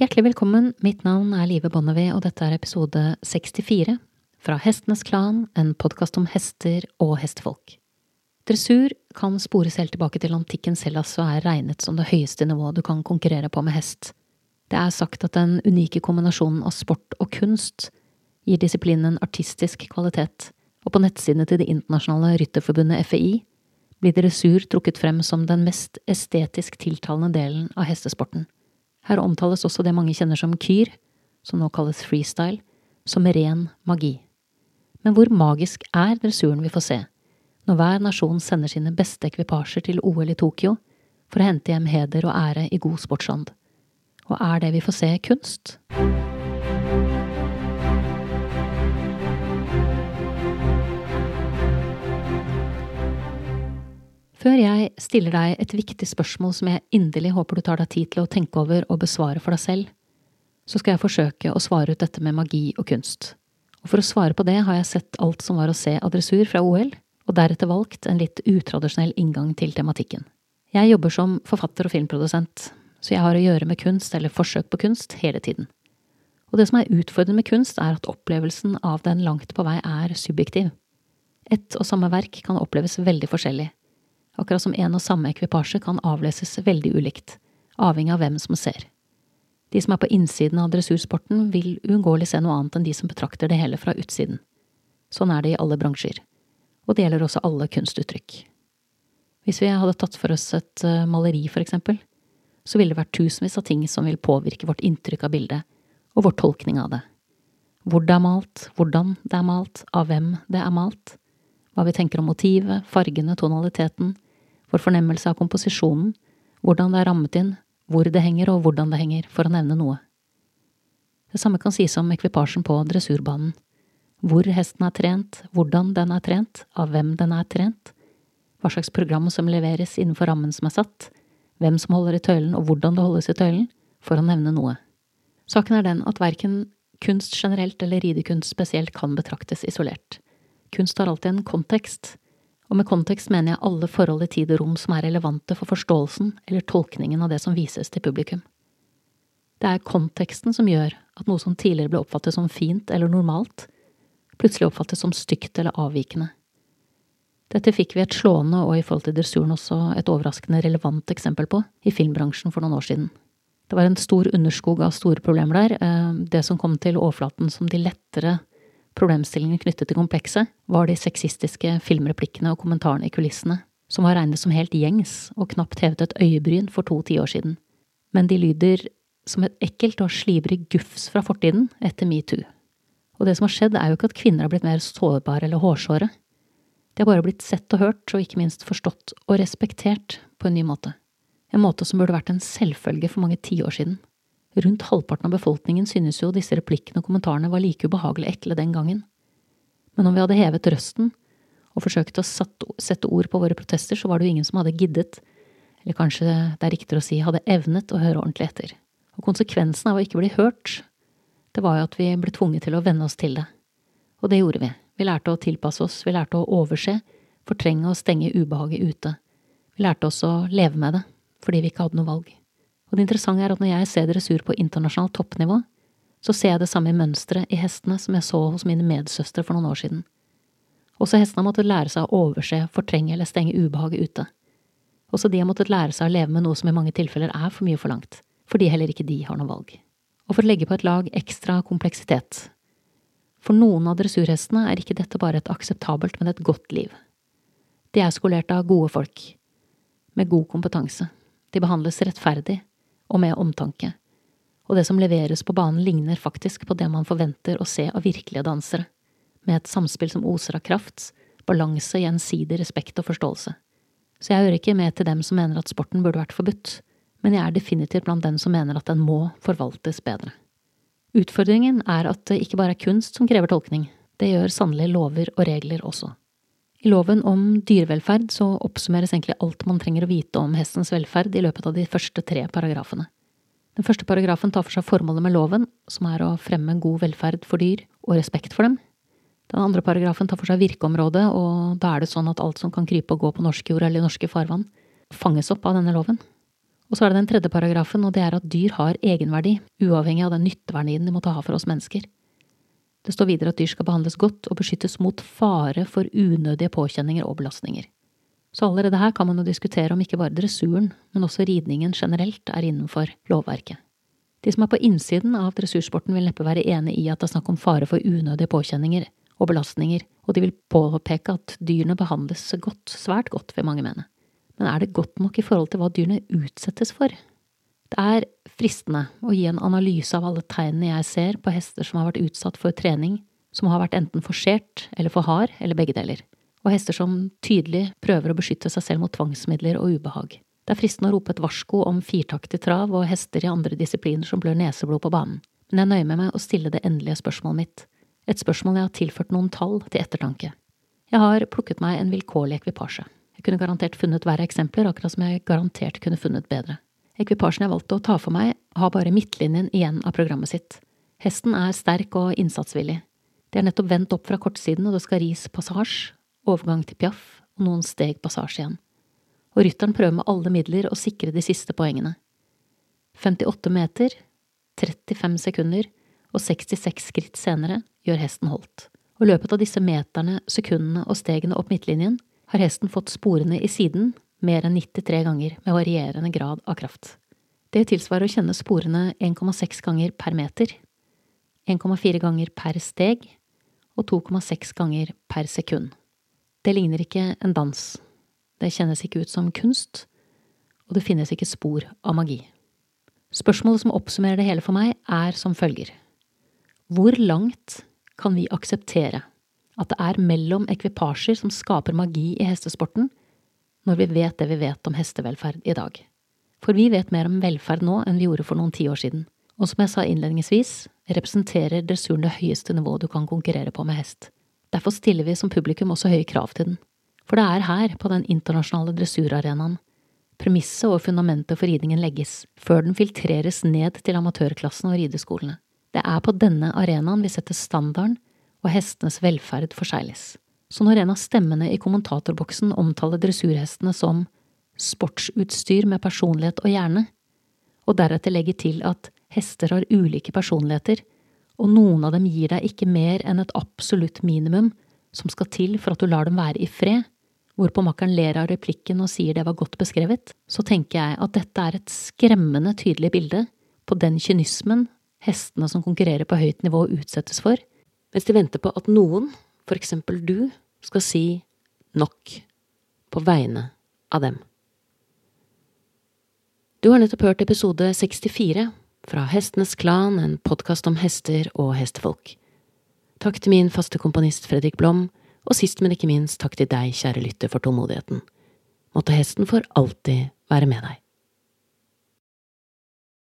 Hjertelig velkommen, mitt navn er Live Bonnevie, og dette er episode 64 fra Hestenes Klan, en podkast om hester og hestefolk. Dressur kan spores helt tilbake til antikkens Hellas og er regnet som det høyeste nivået du kan konkurrere på med hest. Det er sagt at den unike kombinasjonen av sport og kunst gir disiplinen en artistisk kvalitet, og på nettsidene til det internasjonale rytterforbundet FEI blir dressur trukket frem som den mest estetisk tiltalende delen av hestesporten. Her omtales også det mange kjenner som kyr, som nå kalles freestyle, som ren magi. Men hvor magisk er dressuren vi får se, når hver nasjon sender sine beste ekvipasjer til OL i Tokyo for å hente hjem heder og ære i god sportsånd? Og er det vi får se, kunst? Før jeg stiller deg et viktig spørsmål som jeg inderlig håper du tar deg tid til å tenke over og besvare for deg selv, så skal jeg forsøke å svare ut dette med magi og kunst. Og for å svare på det har jeg sett alt som var å se av dressur fra OL, og deretter valgt en litt utradisjonell inngang til tematikken. Jeg jobber som forfatter og filmprodusent, så jeg har å gjøre med kunst eller forsøk på kunst hele tiden. Og det som er utfordrende med kunst, er at opplevelsen av den langt på vei er subjektiv. Et og samme verk kan oppleves veldig forskjellig, akkurat som en og samme ekvipasje kan avleses veldig ulikt, avhengig av hvem som ser. De som er på innsiden av dressursporten, vil uunngåelig se noe annet enn de som betrakter det hele fra utsiden. Sånn er det i alle bransjer. Og det gjelder også alle kunstuttrykk. Hvis vi hadde tatt for oss et eh, maleri, for eksempel, så ville det vært tusenvis av ting som vil påvirke vårt inntrykk av bildet, og vår tolkning av det. Hvor det er malt, hvordan det er malt, av hvem det er malt, hva vi tenker om motivet, fargene, tonaliteten, vår fornemmelse av komposisjonen, hvordan det er rammet inn, hvor det henger og hvordan det henger, for å nevne noe. Det samme kan sies om ekvipasjen på dressurbanen. Hvor hesten er trent, hvordan den er trent, av hvem den er trent, hva slags program som leveres innenfor rammen som er satt, hvem som holder i tøylen og hvordan det holdes i tøylen, for å nevne noe. Saken er den at verken kunst generelt eller ridekunst spesielt kan betraktes isolert. Kunst har alltid en kontekst, og med kontekst mener jeg alle forhold i tid og rom som er relevante for forståelsen eller tolkningen av det som vises til publikum. Det er konteksten som gjør at noe som tidligere ble oppfattet som fint eller normalt, plutselig oppfattes som stygt eller avvikende. Dette fikk vi et slående og i forhold til dressuren også et overraskende relevant eksempel på i filmbransjen for noen år siden. Det var en stor underskog av store problemer der. Eh, det som kom til overflaten som de lettere problemstillingene knyttet til komplekset, var de sexistiske filmreplikkene og kommentarene i kulissene, som var regnet som helt gjengs og knapt hevet et øyebryn for to tiår siden. Men de lyder som et ekkelt og slibrig gufs fra fortiden etter metoo. Og det som har skjedd, er jo ikke at kvinner har blitt mer sårbare eller hårsåre. De har bare blitt sett og hørt, og ikke minst forstått og respektert på en ny måte. En måte som burde vært en selvfølge for mange tiår siden. Rundt halvparten av befolkningen synes jo disse replikkene og kommentarene var like ubehagelig ekle den gangen. Men om vi hadde hevet røsten og forsøkt å sette ord på våre protester, så var det jo ingen som hadde giddet, eller kanskje det er riktigere å si hadde evnet å høre ordentlig etter. Og konsekvensen av å ikke bli hørt, det var jo at vi ble tvunget til å venne oss til det. Og det gjorde vi. Vi lærte å tilpasse oss, vi lærte å overse, fortrenge og stenge ubehaget ute. Vi lærte oss å leve med det, fordi vi ikke hadde noe valg. Og det interessante er at når jeg ser dressur på internasjonalt toppnivå, så ser jeg det samme mønsteret i hestene som jeg så hos mine medsøstre for noen år siden. Også hestene har måttet lære seg å overse, fortrenge eller stenge ubehaget ute. Også de har måttet lære seg å leve med noe som i mange tilfeller er for mye forlangt, fordi heller ikke de har noe valg. Og for å legge på et lag ekstra kompleksitet. For noen av dressurhestene er ikke dette bare et akseptabelt, men et godt liv. De er skolert av gode folk, med god kompetanse. De behandles rettferdig, og med omtanke, og det som leveres på banen ligner faktisk på det man forventer å se av virkelige dansere, med et samspill som oser av kraft, balanse, gjensidig respekt og forståelse. Så jeg hører ikke med til dem som mener at sporten burde vært forbudt, men jeg er definitivt blant dem som mener at den må forvaltes bedre. Utfordringen er at det ikke bare er kunst som krever tolkning, det gjør sannelig lover og regler også. I loven om dyrevelferd så oppsummeres egentlig alt man trenger å vite om hestens velferd i løpet av de første tre paragrafene. Den første paragrafen tar for seg formålet med loven, som er å fremme god velferd for dyr og respekt for dem. Den andre paragrafen tar for seg virkeområdet, og da er det sånn at alt som kan krype og gå på norsk jord eller i norske farvann, fanges opp av denne loven. Og så er det den tredje paragrafen, og det er at dyr har egenverdi, uavhengig av den nytteverdien de måtte ha for oss mennesker. Det står videre at dyr skal behandles godt og beskyttes mot fare for unødige påkjenninger og belastninger. Så allerede her kan man jo diskutere om ikke bare dressuren, men også ridningen generelt er innenfor lovverket. De som er på innsiden av dressursporten vil neppe være enig i at det er snakk om fare for unødige påkjenninger og belastninger, og de vil påpeke at dyrene behandles godt, svært godt, vil mange mene. Men er det godt nok i forhold til hva dyrene utsettes for? Det er fristende å gi en analyse av alle tegnene jeg ser på hester som har vært utsatt for trening, som har vært enten forsert eller for hard, eller begge deler, og hester som tydelig prøver å beskytte seg selv mot tvangsmidler og ubehag. Det er fristende å rope et varsko om firtaktig trav og hester i andre disipliner som blør neseblod på banen, men jeg nøyer meg med å stille det endelige spørsmålet mitt, et spørsmål jeg har tilført noen tall til ettertanke. Jeg har plukket meg en vilkårlig ekvipasje. Jeg kunne garantert funnet verre eksempler, akkurat som jeg garantert kunne funnet bedre. Ekvipasjen jeg valgte å ta for meg, har bare midtlinjen igjen av programmet sitt. Hesten er sterk og innsatsvillig. De er nettopp vendt opp fra kortsiden, og det skal ris passasje, overgang til piaff og noen steg passasje igjen. Og rytteren prøver med alle midler å sikre de siste poengene. 58 meter, 35 sekunder og 66 skritt senere gjør hesten holdt. Og løpet av disse meterne, sekundene og stegene opp midtlinjen har hesten fått sporene i siden mer enn 93 ganger med varierende grad av kraft. Det tilsvarer å kjenne sporene 1,6 ganger per meter, 1,4 ganger per steg og 2,6 ganger per sekund. Det ligner ikke en dans, det kjennes ikke ut som kunst, og det finnes ikke spor av magi. Spørsmålet som oppsummerer det hele for meg, er som følger. Hvor langt kan vi akseptere at det er mellom ekvipasjer som skaper magi i hestesporten, når vi vet det vi vet om hestevelferd i dag. For vi vet mer om velferd nå enn vi gjorde for noen tiår siden, og som jeg sa innledningsvis, representerer dressuren det høyeste nivået du kan konkurrere på med hest. Derfor stiller vi som publikum også høye krav til den. For det er her, på den internasjonale dressurarenaen, premisset og fundamentet for ridningen legges, før den filtreres ned til amatørklassen og rideskolene. Det er på denne arenaen vi setter standarden og hestenes velferd forsegles. Så når en av stemmene i kommentatorboksen omtaler dressurhestene som sportsutstyr med personlighet og hjerne, og deretter legger til at hester har ulike personligheter, og noen av dem gir deg ikke mer enn et absolutt minimum som skal til for at du lar dem være i fred, hvorpå makkeren ler av replikken og sier det var godt beskrevet, så tenker jeg at dette er et skremmende tydelig bilde på den kynismen hestene som konkurrerer på høyt nivå utsettes for, mens de venter på at noen, for eksempel du, skal si nok på vegne av dem. Du har nettopp hørt episode 64 fra Hestenes Klan, en podkast om hester og hestefolk. Takk til min faste komponist Fredrik Blom, og sist, men ikke minst, takk til deg, kjære lytter, for tålmodigheten. Måtte hesten for alltid være med deg.